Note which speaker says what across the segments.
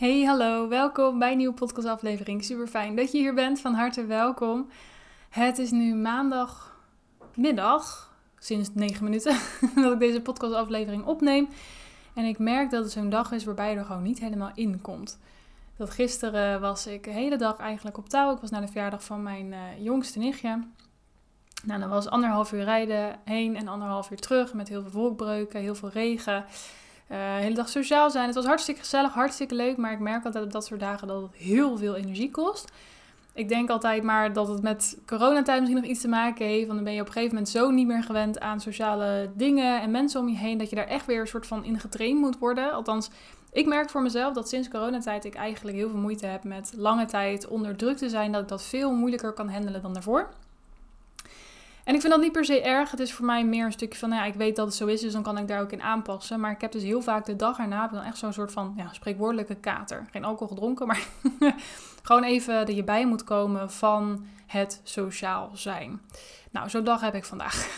Speaker 1: Hey, hallo, welkom bij een nieuwe podcastaflevering. Super fijn dat je hier bent, van harte welkom. Het is nu maandagmiddag, sinds 9 minuten, dat ik deze podcastaflevering opneem. En ik merk dat het zo'n dag is waarbij je er gewoon niet helemaal in komt. Dat gisteren was ik de hele dag eigenlijk op touw. Ik was naar de verjaardag van mijn uh, jongste nichtje. Nou, dan was anderhalf uur rijden heen en anderhalf uur terug met heel veel wolkbreuken, heel veel regen. Uh, de hele dag sociaal zijn. Het was hartstikke gezellig, hartstikke leuk. Maar ik merk altijd op dat soort dagen dat het heel veel energie kost. Ik denk altijd maar dat het met coronatijd misschien nog iets te maken heeft. Want dan ben je op een gegeven moment zo niet meer gewend aan sociale dingen en mensen om je heen. Dat je daar echt weer een soort van in getraind moet worden. Althans, ik merk voor mezelf dat sinds coronatijd ik eigenlijk heel veel moeite heb met lange tijd onder druk te zijn. Dat ik dat veel moeilijker kan handelen dan daarvoor. En ik vind dat niet per se erg. Het is voor mij meer een stukje van, nou ja, ik weet dat het zo is, dus dan kan ik daar ook in aanpassen. Maar ik heb dus heel vaak de dag erna dan echt zo'n soort van ja, spreekwoordelijke kater. Geen alcohol gedronken, maar gewoon even dat je bij moet komen van het sociaal zijn. Nou, zo'n dag heb ik vandaag.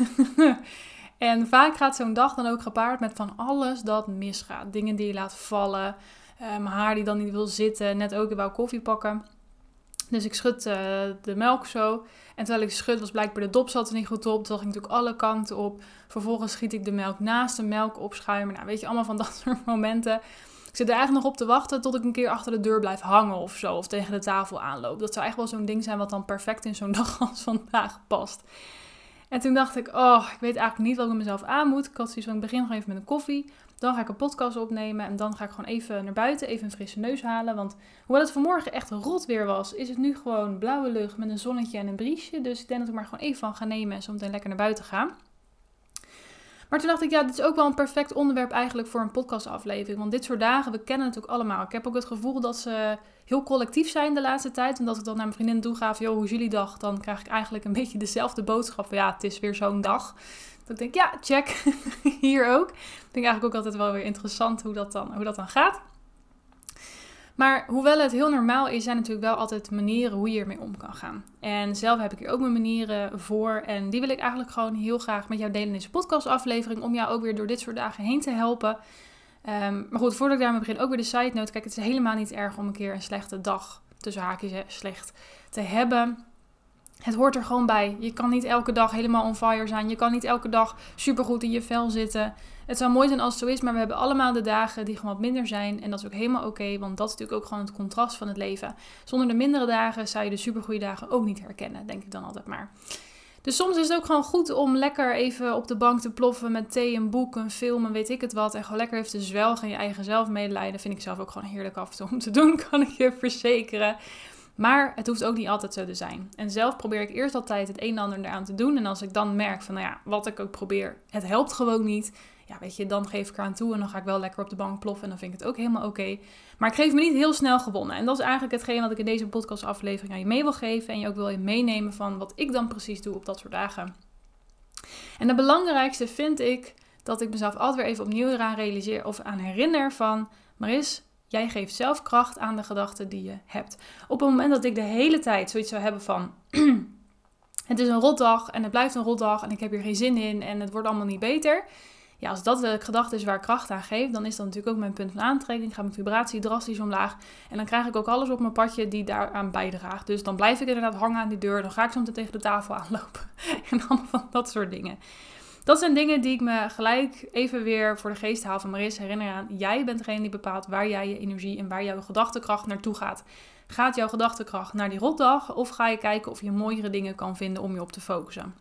Speaker 1: en vaak gaat zo'n dag dan ook gepaard met van alles dat misgaat. Dingen die je laat vallen, uh, mijn haar die dan niet wil zitten, net ook, ik wou koffie pakken. Dus ik schud uh, de melk zo. En terwijl ik schud, was blijkbaar de dop zat er niet goed op. Toen ging natuurlijk alle kanten op. Vervolgens schiet ik de melk naast de melk opschuimen. Nou, weet je, allemaal van dat soort momenten. Ik zit er eigenlijk nog op te wachten tot ik een keer achter de deur blijf hangen of zo. Of tegen de tafel aanloop. Dat zou echt wel zo'n ding zijn wat dan perfect in zo'n dag als vandaag past. En toen dacht ik, oh, ik weet eigenlijk niet wat ik mezelf aan moet. Ik had zoiets van, ik begin nog even met een koffie. Dan ga ik een podcast opnemen en dan ga ik gewoon even naar buiten, even een frisse neus halen. Want hoewel het vanmorgen echt rot weer was, is het nu gewoon blauwe lucht met een zonnetje en een briesje. Dus ik denk dat ik maar gewoon even van ga nemen en zo meteen lekker naar buiten ga. Maar toen dacht ik, ja, dit is ook wel een perfect onderwerp eigenlijk voor een podcastaflevering. Want dit soort dagen, we kennen het ook allemaal. Ik heb ook het gevoel dat ze heel collectief zijn de laatste tijd. En dat ik dan naar mijn vriendin toe ga van, joh, hoe is jullie dag? Dan krijg ik eigenlijk een beetje dezelfde boodschap ja, het is weer zo'n dag. Dat ik denk, ja, check. Hier ook. Ik vind eigenlijk ook altijd wel weer interessant hoe dat dan, hoe dat dan gaat. Maar hoewel het heel normaal is, zijn natuurlijk wel altijd manieren hoe je ermee om kan gaan. En zelf heb ik hier ook mijn manieren voor. En die wil ik eigenlijk gewoon heel graag met jou delen in deze podcastaflevering. Om jou ook weer door dit soort dagen heen te helpen. Um, maar goed, voordat ik daarmee begin, ook weer de side note. Kijk, het is helemaal niet erg om een keer een slechte dag, tussen haakjes slecht, te hebben. Het hoort er gewoon bij. Je kan niet elke dag helemaal on fire zijn. Je kan niet elke dag supergoed in je vel zitten. Het zou mooi zijn als het zo is, maar we hebben allemaal de dagen die gewoon wat minder zijn. En dat is ook helemaal oké, want dat is natuurlijk ook gewoon het contrast van het leven. Zonder de mindere dagen zou je de supergoeie dagen ook niet herkennen, denk ik dan altijd maar. Dus soms is het ook gewoon goed om lekker even op de bank te ploffen met thee, een boek, een film en weet ik het wat. En gewoon lekker even te zwelgen en je eigen zelfmedelijden. Vind ik zelf ook gewoon heerlijk af en toe om te doen, kan ik je verzekeren. Maar het hoeft ook niet altijd zo te zijn. En zelf probeer ik eerst altijd het een en ander eraan te doen. En als ik dan merk van, nou ja, wat ik ook probeer, het helpt gewoon niet. Ja, weet je, dan geef ik eraan toe en dan ga ik wel lekker op de bank ploffen. En dan vind ik het ook helemaal oké. Maar ik geef me niet heel snel gewonnen. En dat is eigenlijk hetgeen wat ik in deze podcastaflevering aan je mee wil geven. En je ook wil meenemen van wat ik dan precies doe op dat soort dagen. En het belangrijkste vind ik dat ik mezelf altijd weer even opnieuw eraan realiseer of aan herinner van... Maris, Jij geeft zelf kracht aan de gedachten die je hebt. Op het moment dat ik de hele tijd zoiets zou hebben van. het is een rotdag en het blijft een rotdag en ik heb hier geen zin in en het wordt allemaal niet beter. Ja, als dat de gedachte is waar ik kracht aan geef, dan is dat natuurlijk ook mijn punt van aantrekking. Gaat mijn vibratie drastisch omlaag. En dan krijg ik ook alles op mijn padje die daaraan bijdraagt. Dus dan blijf ik inderdaad hangen aan die deur. Dan ga ik zo meteen tegen de tafel aanlopen. en allemaal van dat soort dingen. Dat zijn dingen die ik me gelijk even weer voor de geest haal van Maris. Herinner aan, jij bent degene die bepaalt waar jij je energie en waar jouw gedachtekracht naartoe gaat. Gaat jouw gedachtekracht naar die rotdag of ga je kijken of je mooiere dingen kan vinden om je op te focussen?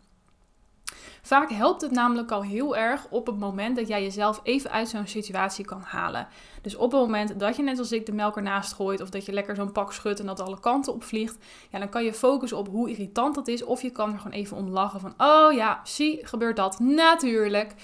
Speaker 1: Vaak helpt het namelijk al heel erg op het moment dat jij jezelf even uit zo'n situatie kan halen. Dus op het moment dat je net als ik de melk ernaast gooit of dat je lekker zo'n pak schudt en dat alle kanten opvliegt, ja, dan kan je focussen op hoe irritant dat is of je kan er gewoon even om lachen van, oh ja, zie, gebeurt dat natuurlijk.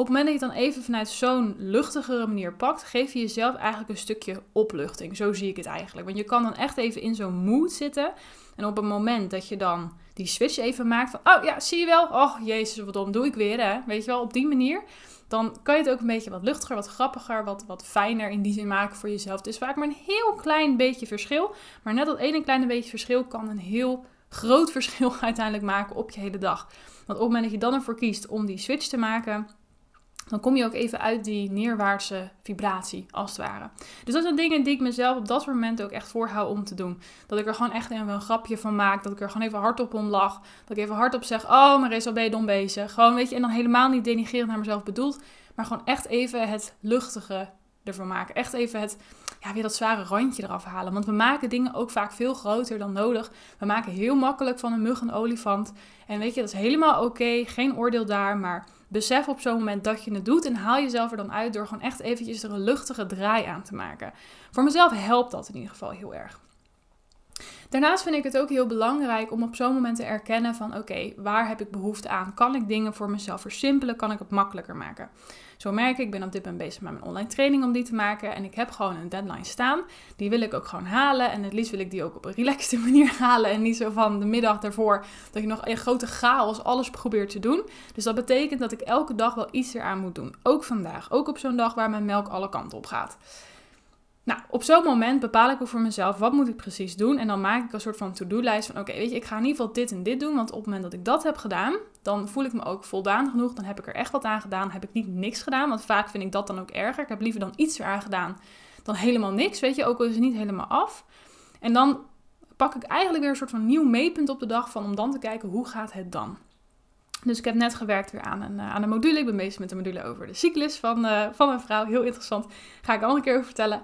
Speaker 1: Op het moment dat je het dan even vanuit zo'n luchtigere manier pakt, geef je jezelf eigenlijk een stukje opluchting. Zo zie ik het eigenlijk. Want je kan dan echt even in zo'n mood zitten. En op het moment dat je dan die switch even maakt van, oh ja, zie je wel? Oh jezus, wat dom doe ik weer hè? Weet je wel, op die manier. Dan kan je het ook een beetje wat luchtiger, wat grappiger, wat, wat fijner in die zin maken voor jezelf. Het is vaak maar een heel klein beetje verschil. Maar net dat ene kleine beetje verschil kan een heel groot verschil uiteindelijk maken op je hele dag. Want op het moment dat je dan ervoor kiest om die switch te maken dan kom je ook even uit die neerwaartse vibratie, als het ware. Dus dat zijn dingen die ik mezelf op dat moment ook echt voorhoud om te doen. Dat ik er gewoon echt even een grapje van maak. Dat ik er gewoon even hardop om lach. Dat ik even hardop zeg, oh Marissa, ben je dom bezig? Gewoon, weet je, en dan helemaal niet denigrerend naar mezelf bedoeld. Maar gewoon echt even het luchtige ervan maken. Echt even het, ja, weer dat zware randje eraf halen. Want we maken dingen ook vaak veel groter dan nodig. We maken heel makkelijk van een mug een olifant. En weet je, dat is helemaal oké. geen oordeel daar, maar besef op zo'n moment dat je het doet en haal jezelf er dan uit door gewoon echt eventjes er een luchtige draai aan te maken. Voor mezelf helpt dat in ieder geval heel erg. Daarnaast vind ik het ook heel belangrijk om op zo'n moment te erkennen van oké, waar heb ik behoefte aan? Kan ik dingen voor mezelf versimpelen? Kan ik het makkelijker maken? Zo merk ik, ik ben op dit moment bezig met mijn online training om die te maken. En ik heb gewoon een deadline staan. Die wil ik ook gewoon halen. En het liefst wil ik die ook op een relaxte manier halen. En niet zo van de middag daarvoor dat ik nog een grote chaos alles probeer te doen. Dus dat betekent dat ik elke dag wel iets eraan moet doen. Ook vandaag. Ook op zo'n dag waar mijn melk alle kanten op gaat. Nou, op zo'n moment bepaal ik ook voor mezelf wat moet ik precies doen. En dan maak ik een soort van to-do-lijst van oké, weet je, ik ga in ieder geval dit en dit doen. Want op het moment dat ik dat heb gedaan, dan voel ik me ook voldaan genoeg. Dan heb ik er echt wat aan gedaan. Heb ik niet niks gedaan, want vaak vind ik dat dan ook erger. Ik heb liever dan iets eraan gedaan dan helemaal niks, weet je. Ook al is het niet helemaal af. En dan pak ik eigenlijk weer een soort van nieuw meetpunt op de dag van om dan te kijken hoe gaat het dan. Dus ik heb net gewerkt weer aan een, uh, aan een module. Ik ben bezig met de module over de cyclus van, uh, van een vrouw. Heel interessant. Ga ik al een keer over vertellen.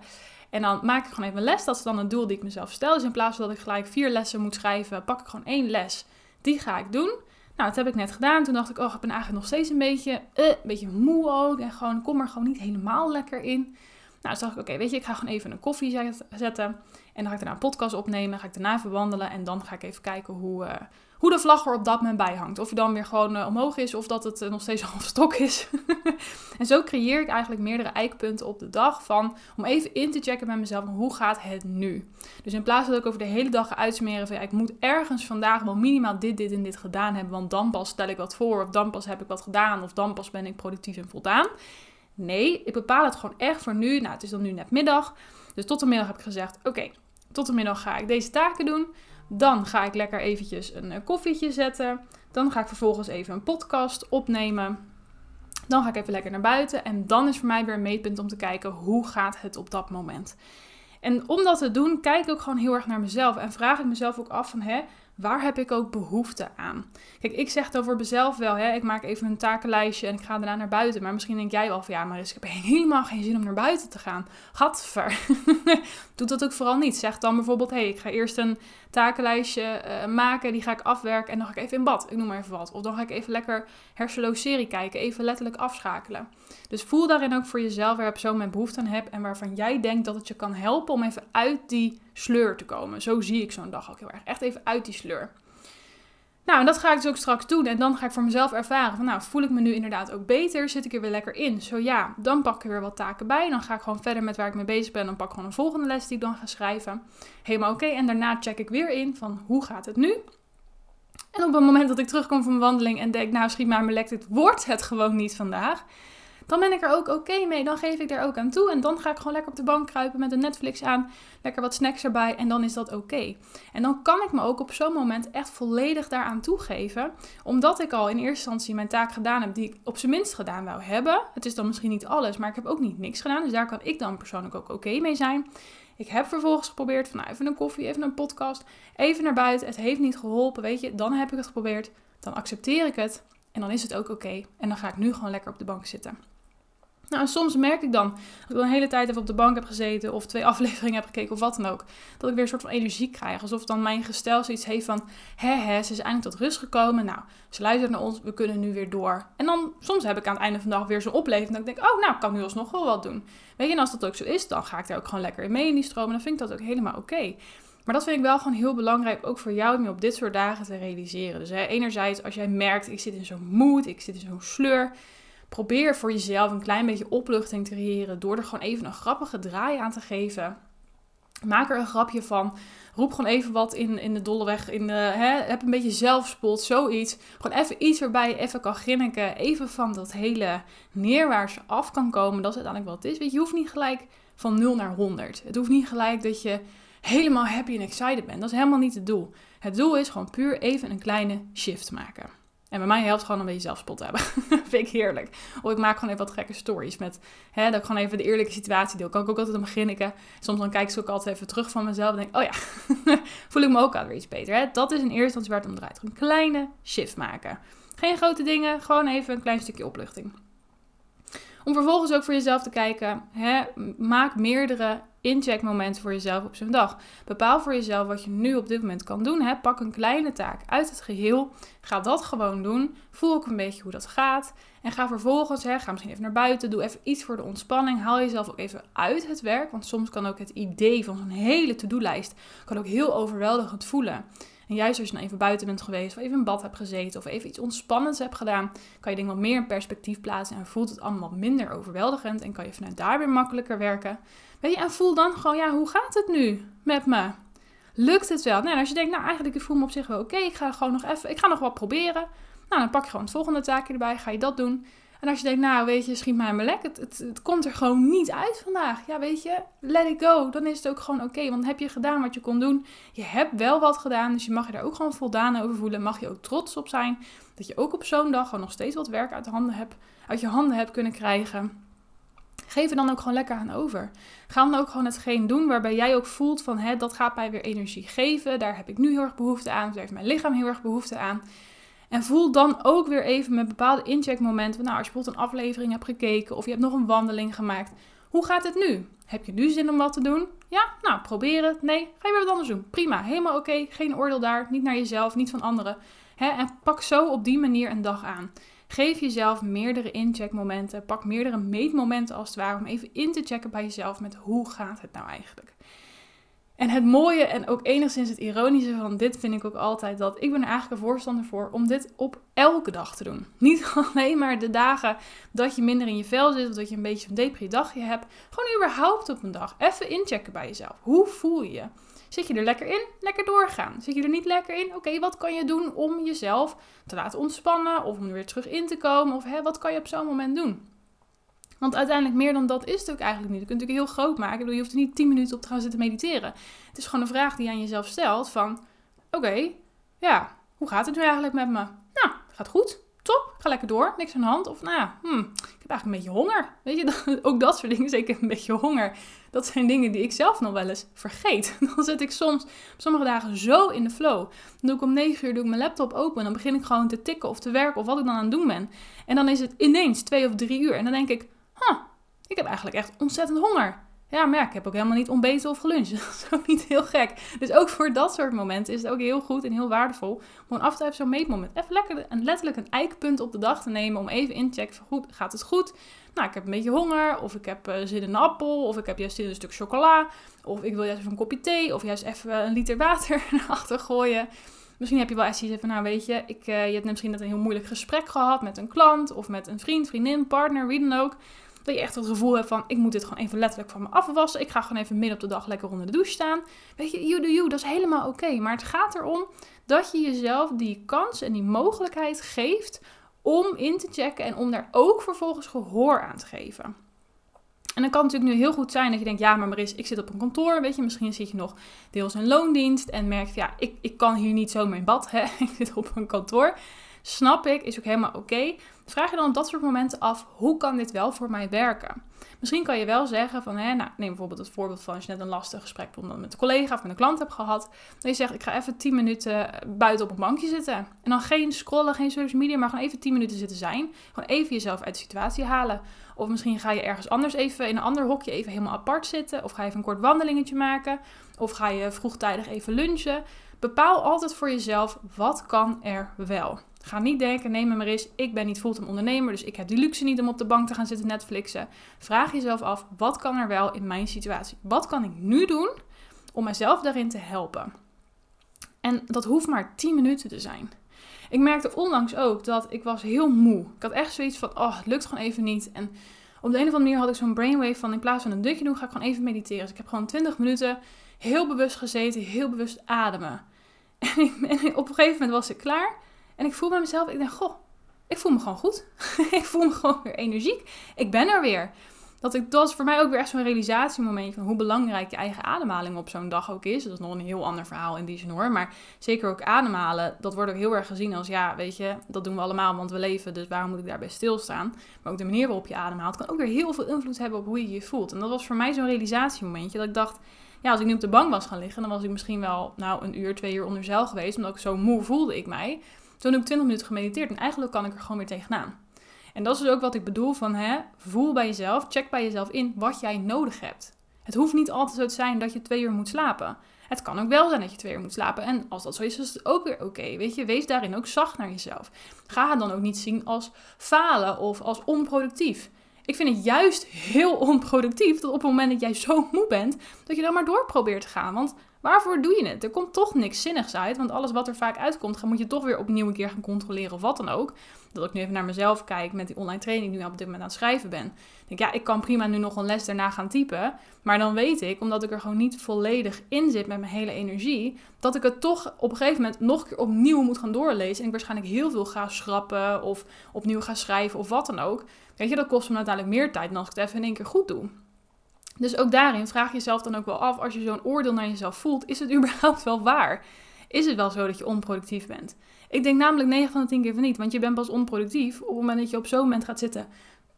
Speaker 1: En dan maak ik gewoon even een les. Dat is dan het doel die ik mezelf stel. Dus in plaats van dat ik gelijk vier lessen moet schrijven, pak ik gewoon één les. Die ga ik doen. Nou, dat heb ik net gedaan. Toen dacht ik, oh, ik ben eigenlijk nog steeds een beetje, uh, een beetje moe ook. En gewoon, kom er gewoon niet helemaal lekker in. Nou, dus dacht ik, oké, weet je, ik ga gewoon even een koffie zetten. En dan ga ik daarna een podcast opnemen. Ga ik daarna even wandelen. En dan ga ik even kijken hoe, hoe de vlag er op dat moment bij hangt. Of hij dan weer gewoon uh, omhoog is of dat het uh, nog steeds half stok is. en zo creëer ik eigenlijk meerdere eikpunten op de dag van om even in te checken bij mezelf hoe gaat het nu. Dus in plaats dat ik over de hele dag ga uitsmeren van ja, ik moet ergens vandaag wel minimaal dit, dit en dit gedaan hebben, want dan pas stel ik wat voor of dan pas heb ik wat gedaan of dan pas ben ik productief en voldaan. Nee, ik bepaal het gewoon echt voor nu. Nou, het is dan nu net middag. Dus tot de middag heb ik gezegd: oké, tot de middag ga ik deze taken doen. Dan ga ik lekker eventjes een eh, koffietje zetten. Dan ga ik vervolgens even een podcast opnemen. Dan ga ik even lekker naar buiten. En dan is voor mij weer een meetpunt om te kijken hoe gaat het op dat moment. En om dat te doen, kijk ik ook gewoon heel erg naar mezelf. En vraag ik mezelf ook af van, hè, waar heb ik ook behoefte aan? Kijk, ik zeg het over mezelf wel, hè, ik maak even een takenlijstje en ik ga daarna naar buiten. Maar misschien denk jij wel van, ja, maar ik heb helemaal geen zin om naar buiten te gaan. Gadver. Doe dat ook vooral niet. Zeg dan bijvoorbeeld, hé, hey, ik ga eerst een takenlijstje uh, maken, die ga ik afwerken en dan ga ik even in bad. Ik noem maar even wat. Of dan ga ik even lekker hersenloos serie kijken, even letterlijk afschakelen. Dus voel daarin ook voor jezelf waar je zo mijn behoefte aan hebt en waarvan jij denkt dat het je kan helpen om even uit die sleur te komen. Zo zie ik zo'n dag ook heel erg. Echt even uit die sleur. Nou, en dat ga ik dus ook straks doen. En dan ga ik voor mezelf ervaren van, nou, voel ik me nu inderdaad ook beter? Zit ik er weer lekker in? Zo ja, dan pak ik er weer wat taken bij. Dan ga ik gewoon verder met waar ik mee bezig ben. Dan pak ik gewoon een volgende les die ik dan ga schrijven. Helemaal oké. En daarna check ik weer in van, hoe gaat het nu? En op het moment dat ik terugkom van mijn wandeling en denk, nou, schiet maar mijn lek, dit wordt het gewoon niet vandaag dan ben ik er ook oké mee. Dan geef ik er ook aan toe. En dan ga ik gewoon lekker op de bank kruipen met een Netflix aan. Lekker wat snacks erbij. En dan is dat oké. En dan kan ik me ook op zo'n moment echt volledig daaraan toegeven. Omdat ik al in eerste instantie mijn taak gedaan heb die ik op zijn minst gedaan wou hebben. Het is dan misschien niet alles, maar ik heb ook niet niks gedaan. Dus daar kan ik dan persoonlijk ook oké mee zijn. Ik heb vervolgens geprobeerd van nou, even een koffie, even een podcast, even naar buiten. Het heeft niet geholpen, weet je. Dan heb ik het geprobeerd. Dan accepteer ik het. En dan is het ook oké. En dan ga ik nu gewoon lekker op de bank zitten. Nou, soms merk ik dan, als ik een hele tijd even op de bank heb gezeten of twee afleveringen heb gekeken of wat dan ook, dat ik weer een soort van energie krijg. Alsof dan mijn gestel zoiets heeft van, hè hè, ze is eindelijk tot rust gekomen. Nou, ze luistert naar ons, we kunnen nu weer door. En dan, soms heb ik aan het einde van de dag weer zo'n opleving dat ik denk, oh nou, ik kan nu alsnog wel wat doen. Weet je, en als dat ook zo is, dan ga ik daar ook gewoon lekker in mee in die stroom en dan vind ik dat ook helemaal oké. Maar dat vind ik wel gewoon heel belangrijk, ook voor jou, om je op dit soort dagen te realiseren. Dus hè, enerzijds, als jij merkt, ik zit in zo'n moed, ik zit in zo'n sleur probeer voor jezelf een klein beetje opluchting te creëren door er gewoon even een grappige draai aan te geven. Maak er een grapje van. Roep gewoon even wat in, in de dolle weg. In de, hè, heb een beetje zelfspot, zoiets. Gewoon even iets waarbij je even kan grinniken. Even van dat hele neerwaarts af kan komen. Dat is uiteindelijk wat het is. Weet je, je hoeft niet gelijk van 0 naar 100. Het hoeft niet gelijk dat je helemaal happy en excited bent. Dat is helemaal niet het doel. Het doel is gewoon puur even een kleine shift maken. En bij mij helpt gewoon een beetje zelfspot hebben. vind ik heerlijk. Of ik maak gewoon even wat gekke stories met, hè, dat ik gewoon even de eerlijke situatie deel. Kan ik ook altijd aan beginnen. Soms dan kijk ik ook altijd even terug van mezelf en denk, oh ja, voel ik me ook alweer iets beter. Hè? Dat is in eerste instantie waar het om draait. Een kleine shift maken. Geen grote dingen, gewoon even een klein stukje opluchting. Om vervolgens ook voor jezelf te kijken, hè, maak meerdere incheckmomenten voor jezelf op zo'n dag. Bepaal voor jezelf wat je nu op dit moment kan doen. Hè. Pak een kleine taak uit het geheel. Ga dat gewoon doen. Voel ook een beetje hoe dat gaat. En ga vervolgens, hè, ga misschien even naar buiten. Doe even iets voor de ontspanning. Haal jezelf ook even uit het werk. Want soms kan ook het idee van zo'n hele to-do-lijst ook heel overweldigend voelen. En juist als je dan even buiten bent geweest, of even in bad hebt gezeten, of even iets ontspannends hebt gedaan, kan je dingen wat meer in perspectief plaatsen en voelt het allemaal wat minder overweldigend en kan je vanuit daar weer makkelijker werken. Weet je, en voel dan gewoon, ja, hoe gaat het nu met me? Lukt het wel? Nou, als je denkt, nou eigenlijk ik voel me op zich wel oké, ik ga gewoon nog even, ik ga nog wat proberen. Nou, dan pak je gewoon het volgende taakje erbij, ga je dat doen. En als je denkt, nou weet je, schiet mij maar lek, het, het, komt er gewoon niet uit vandaag. Ja, weet je, let it go. Dan is het ook gewoon oké, want heb je gedaan wat je kon doen. Je hebt wel wat gedaan, dus je mag je daar ook gewoon voldaan over voelen. Mag je ook trots op zijn dat je ook op zo'n dag gewoon nog steeds wat werk uit, de handen hebt, uit je handen hebt kunnen krijgen. Geef er dan ook gewoon lekker aan over. Ga dan ook gewoon hetgeen doen waarbij jij ook voelt van, hè, dat gaat mij weer energie geven. Daar heb ik nu heel erg behoefte aan, daar heeft mijn lichaam heel erg behoefte aan. En voel dan ook weer even met bepaalde incheckmomenten. Nou, als je bijvoorbeeld een aflevering hebt gekeken of je hebt nog een wandeling gemaakt. Hoe gaat het nu? Heb je nu zin om wat te doen? Ja, nou, probeer het. Nee, ga je weer wat anders doen. Prima, helemaal oké. Geen oordeel daar. Niet naar jezelf, niet van anderen. en pak zo op die manier een dag aan. Geef jezelf meerdere incheckmomenten. Pak meerdere meetmomenten als het ware. Om even in te checken bij jezelf met hoe gaat het nou eigenlijk. En het mooie en ook enigszins het ironische van dit vind ik ook altijd dat ik ben er eigenlijk een voorstander voor om dit op elke dag te doen. Niet alleen maar de dagen dat je minder in je vel zit of dat je een beetje een depri dagje hebt. Gewoon überhaupt op een dag. Even inchecken bij jezelf. Hoe voel je je? Zit je er lekker in? Lekker doorgaan. Zit je er niet lekker in? Oké, wat kan je doen om jezelf te laten ontspannen of om er weer terug in te komen? Of hè, wat kan je op zo'n moment doen? Want uiteindelijk meer dan dat is het ook eigenlijk niet. Je kunt het natuurlijk heel groot maken. Je hoeft er niet 10 minuten op te gaan zitten mediteren. Het is gewoon een vraag die je aan jezelf stelt van... Oké, ja, hoe gaat het nu eigenlijk met me? Nou, gaat goed. Top, ga lekker door. Niks aan de hand. Of nou hmm, ik heb eigenlijk een beetje honger. Weet je, ook dat soort dingen. Zeker een beetje honger. Dat zijn dingen die ik zelf nog wel eens vergeet. Dan zit ik soms op sommige dagen zo in de flow. Dan doe ik om 9 uur doe ik mijn laptop open. En dan begin ik gewoon te tikken of te werken of wat ik dan aan het doen ben. En dan is het ineens 2 of 3 uur. En dan denk ik, huh, ik heb eigenlijk echt ontzettend honger. Ja, maar ik heb ook helemaal niet ontbeten of geluncht. Dat is ook niet heel gek. Dus ook voor dat soort momenten is het ook heel goed en heel waardevol. Om af en even zo'n meetmoment. Even lekker een, letterlijk een eikpunt op de dag te nemen. Om even in te goed, gaat het goed? Nou, ik heb een beetje honger. Of ik heb uh, zin in een appel. Of ik heb juist zin in een stuk chocola. Of ik wil juist even een kopje thee. Of juist even een liter water naar achter gooien. Misschien heb je wel echt zoiets van, nou weet je, ik, uh, je hebt misschien net een heel moeilijk gesprek gehad met een klant. Of met een vriend, vriendin, partner, wie dan ook. Dat je echt het gevoel hebt van, ik moet dit gewoon even letterlijk van me afwassen. Ik ga gewoon even midden op de dag lekker onder de douche staan. Weet je, you do you, dat is helemaal oké. Maar het gaat erom dat je jezelf die kans en die mogelijkheid geeft om in te checken en om daar ook vervolgens gehoor aan te geven. En dan kan het natuurlijk nu heel goed zijn dat je denkt, ja, maar Maris, ik zit op een kantoor, weet je, misschien zit je nog deels in loondienst en merkt, ja, ik, ik kan hier niet zo mijn bad, hè, ik zit op een kantoor. Snap ik, is ook helemaal oké. Vraag je dan op dat soort momenten af, hoe kan dit wel voor mij werken? Misschien kan je wel zeggen van, nou, neem bijvoorbeeld het voorbeeld van als je net een lastig gesprek met een collega of met een klant hebt gehad. Dat je zegt, ik ga even 10 minuten buiten op een bankje zitten. En dan geen scrollen, geen social media, maar gewoon even 10 minuten zitten zijn. Gewoon even jezelf uit de situatie halen. Of misschien ga je ergens anders even in een ander hokje even helemaal apart zitten. Of ga je even een kort wandelingetje maken. Of ga je vroegtijdig even lunchen. Bepaal altijd voor jezelf, wat kan er wel? Ga niet denken, neem me maar eens, ik ben niet fulltime ondernemer, dus ik heb die luxe niet om op de bank te gaan zitten Netflixen. Vraag jezelf af, wat kan er wel in mijn situatie? Wat kan ik nu doen om mezelf daarin te helpen? En dat hoeft maar 10 minuten te zijn. Ik merkte onlangs ook dat ik was heel moe. Ik had echt zoiets van, oh, het lukt gewoon even niet. En op de een of andere manier had ik zo'n brainwave van, in plaats van een dutje doen, ga ik gewoon even mediteren. Dus ik heb gewoon 20 minuten heel bewust gezeten, heel bewust ademen. En, op een gegeven moment was ik klaar. En ik voel bij mezelf, ik denk, goh, ik voel me gewoon goed. ik voel me gewoon weer energiek. Ik ben er weer. dat, ik, voor mij ook weer echt zo'n realisatiemomentje van hoe belangrijk je eigen ademhaling op zo'n dag ook is. Dat is nog een heel ander verhaal in die zin hoor. Maar zeker ook ademhalen, dat wordt ook heel erg gezien als ja, weet je, dat doen we allemaal, want we leven, dus waarom moet ik daarbij stilstaan? Maar ook de manier waarop je ademhaalt kan ook weer heel veel invloed hebben op hoe je je voelt. En dat was voor mij zo'n realisatiemomentje dat ik dacht, ja, als ik nu op de bank was gaan liggen, dan was ik misschien wel nou een uur, twee uur onder zeil geweest, omdat ik zo moe voelde ik mij. Toen heb ik 20 minuten gemediteerd en eigenlijk kan ik er gewoon weer tegenaan. En dat is dus ook wat ik bedoel van hè, voel bij jezelf, check bij jezelf in wat jij nodig hebt. Het hoeft niet altijd zo te zijn dat je twee uur moet slapen. Het kan ook wel zijn dat je twee uur moet slapen. En als dat zo is, is het ook weer oké. weet je, wees daarin ook zacht naar jezelf. Ga het dan ook niet zien als falen of als onproductief. Ik vind het juist heel onproductief dat op het moment dat jij zo moe bent, dat je dan maar door probeert te gaan. Want waarvoor doe je het? Er komt toch niks zinnigs uit. Want alles wat er vaak uitkomt, moet je toch weer opnieuw een keer gaan controleren of wat dan ook. Dat ik nu even naar mezelf kijk met die online training die ik nu op dit moment aan het schrijven ben. Ik denk, ja, ik kan prima nu nog een les daarna gaan typen. Maar dan weet ik, omdat ik er gewoon niet volledig in zit met mijn hele energie, dat ik het toch op een gegeven moment nog een keer opnieuw moet gaan doorlezen. En ik waarschijnlijk heel veel ga schrappen of opnieuw ga schrijven of wat dan ook. Weet je, dat kost me uiteindelijk meer tijd dan als ik het even in één keer goed doe. Dus ook daarin vraag jezelf dan ook wel af, als je zo'n oordeel naar jezelf voelt, is het überhaupt wel waar? Is het wel zo dat je onproductief bent? Ik denk namelijk 9 van de 10 keer van niet, want je bent pas onproductief op het moment dat je op zo'n moment gaat zitten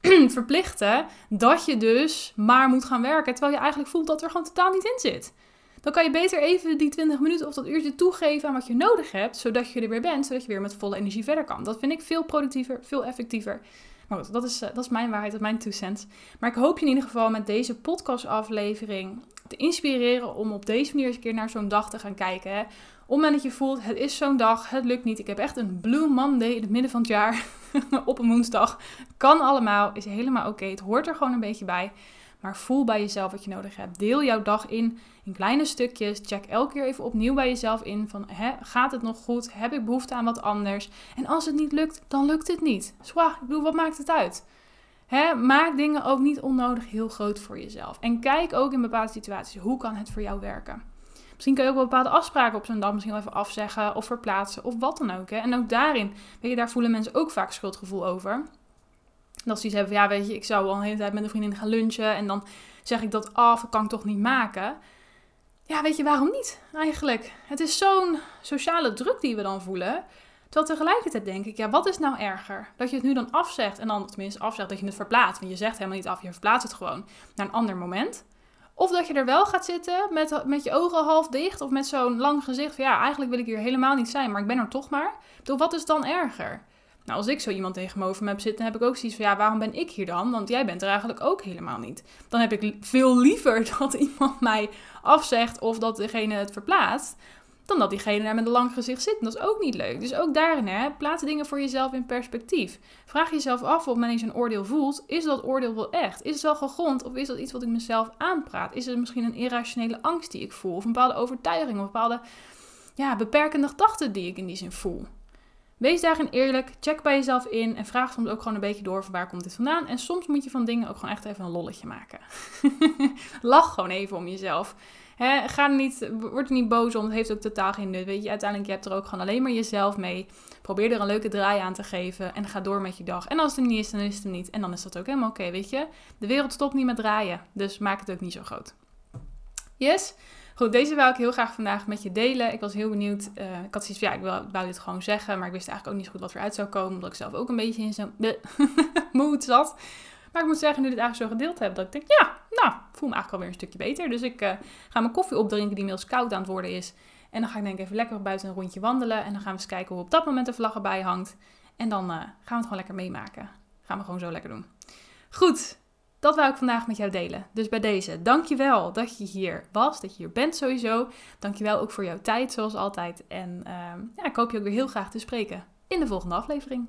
Speaker 1: verplichten dat je dus maar moet gaan werken, terwijl je eigenlijk voelt dat er gewoon totaal niet in zit. Dan kan je beter even die 20 minuten of dat uurtje toegeven aan wat je nodig hebt, zodat je er weer bent, zodat je weer met volle energie verder kan. Dat vind ik veel productiever, veel effectiever. Maar goed, dat is, eh, dat is mijn waarheid, dat is mijn two cents. Maar ik hoop je in ieder geval met deze podcastaflevering te inspireren om op deze manier eens een keer naar zo'n dag te gaan kijken. Hè. Het je voelt, het is zo'n dag, het lukt niet. Ik heb echt een Blue Monday in het midden van het jaar op een woensdag. Kan allemaal, is helemaal oké. Het hoort er gewoon een beetje bij. Maar voel bij jezelf wat je nodig hebt. Deel jouw dag in in kleine stukjes. Check elke keer even opnieuw bij jezelf in van hè, gaat het nog goed? Heb ik behoefte aan wat anders? En als het niet lukt, dan lukt het niet. Zwaar, ik bedoel, wat maakt het uit? Hè, maak dingen ook niet onnodig heel groot voor jezelf. En kijk ook in bepaalde situaties, hoe kan het voor jou werken? Misschien kun je ook wel bepaalde afspraken op zo'n dag misschien wel even afzeggen of verplaatsen of wat dan ook. Hè? En ook daarin, weet je, daar voelen mensen ook vaak schuldgevoel over. Dat ze iets hebben van, ja weet je, ik zou al een hele tijd met een vriendin gaan lunchen en dan zeg ik dat af, dat kan ik toch niet maken. Ja, weet je waarom niet eigenlijk? Het is zo'n sociale druk die we dan voelen. Terwijl tegelijkertijd denk ik, ja, wat is nou erger? Dat je het nu dan afzegt en dan tenminste afzegt dat je het verplaatst. Want je zegt helemaal niet af, je verplaatst het gewoon naar een ander moment. Of dat je er wel gaat zitten met, met je ogen half dicht of met zo'n lang gezicht van ja, eigenlijk wil ik hier helemaal niet zijn, maar ik ben er toch maar. Toch, wat is dan erger? Nou, als ik zo iemand tegenover me heb zitten, heb ik ook zoiets van, ja, waarom ben ik hier dan? Want jij bent er eigenlijk ook helemaal niet. Dan heb ik veel liever dat iemand mij afzegt of dat degene het verplaatst, dan dat diegene daar met een lang gezicht zit. dat is ook niet leuk. Dus ook daarin, hè, plaats dingen voor jezelf in perspectief. Vraag jezelf af of men eens een oordeel voelt. Is dat oordeel wel echt? Is het wel gegrond of is dat iets wat ik mezelf aanpraat? Is het misschien een irrationele angst die ik voel? Of een bepaalde overtuiging of een bepaalde ja, beperkende gedachten die ik in die zin voel? Wees daarin eerlijk, check bij jezelf in en vraag soms ook gewoon een beetje door van waar komt dit vandaan. En soms moet je van dingen ook gewoon echt even een lolletje maken. Lach gewoon even om jezelf. Ga niet, word er niet boos om, het heeft ook totaal geen nut. Weet je, uiteindelijk je hebt er ook gewoon alleen maar jezelf mee. Probeer er een leuke draai aan te geven en ga door met je dag. En als het er niet is, dan is het er niet. En dan is dat ook helemaal oké, weet je. De wereld stopt niet met draaien, dus maak het ook niet zo groot. Yes? Goed, deze wil ik heel graag vandaag met je delen. Ik was heel benieuwd. Uh, ik had zoiets van, ja, ik wou, dit gewoon zeggen. Maar ik wist eigenlijk ook niet zo goed wat eruit zou komen. Omdat ik zelf ook een beetje in zo'n mood zat. Maar ik moet zeggen, nu ik dit eigenlijk zo gedeeld heb, dat ik denk, ja, nou, voel me eigenlijk alweer een stukje beter. Dus ik uh, ga mijn koffie opdrinken die inmiddels koud aan het worden is. En dan ga ik denk ik even lekker buiten een rondje wandelen. En dan gaan we eens kijken hoe op dat moment de vlag erbij hangt. En dan uh, gaan we het gewoon lekker meemaken. Gaan we gewoon zo lekker doen. Goed, dat wou ik vandaag met jou delen. Dus bij deze, dankjewel dat je hier was, dat je hier bent sowieso. Dankjewel ook voor jouw tijd, zoals altijd. En uh, ja, ik hoop je ook weer heel graag te spreken in de volgende aflevering.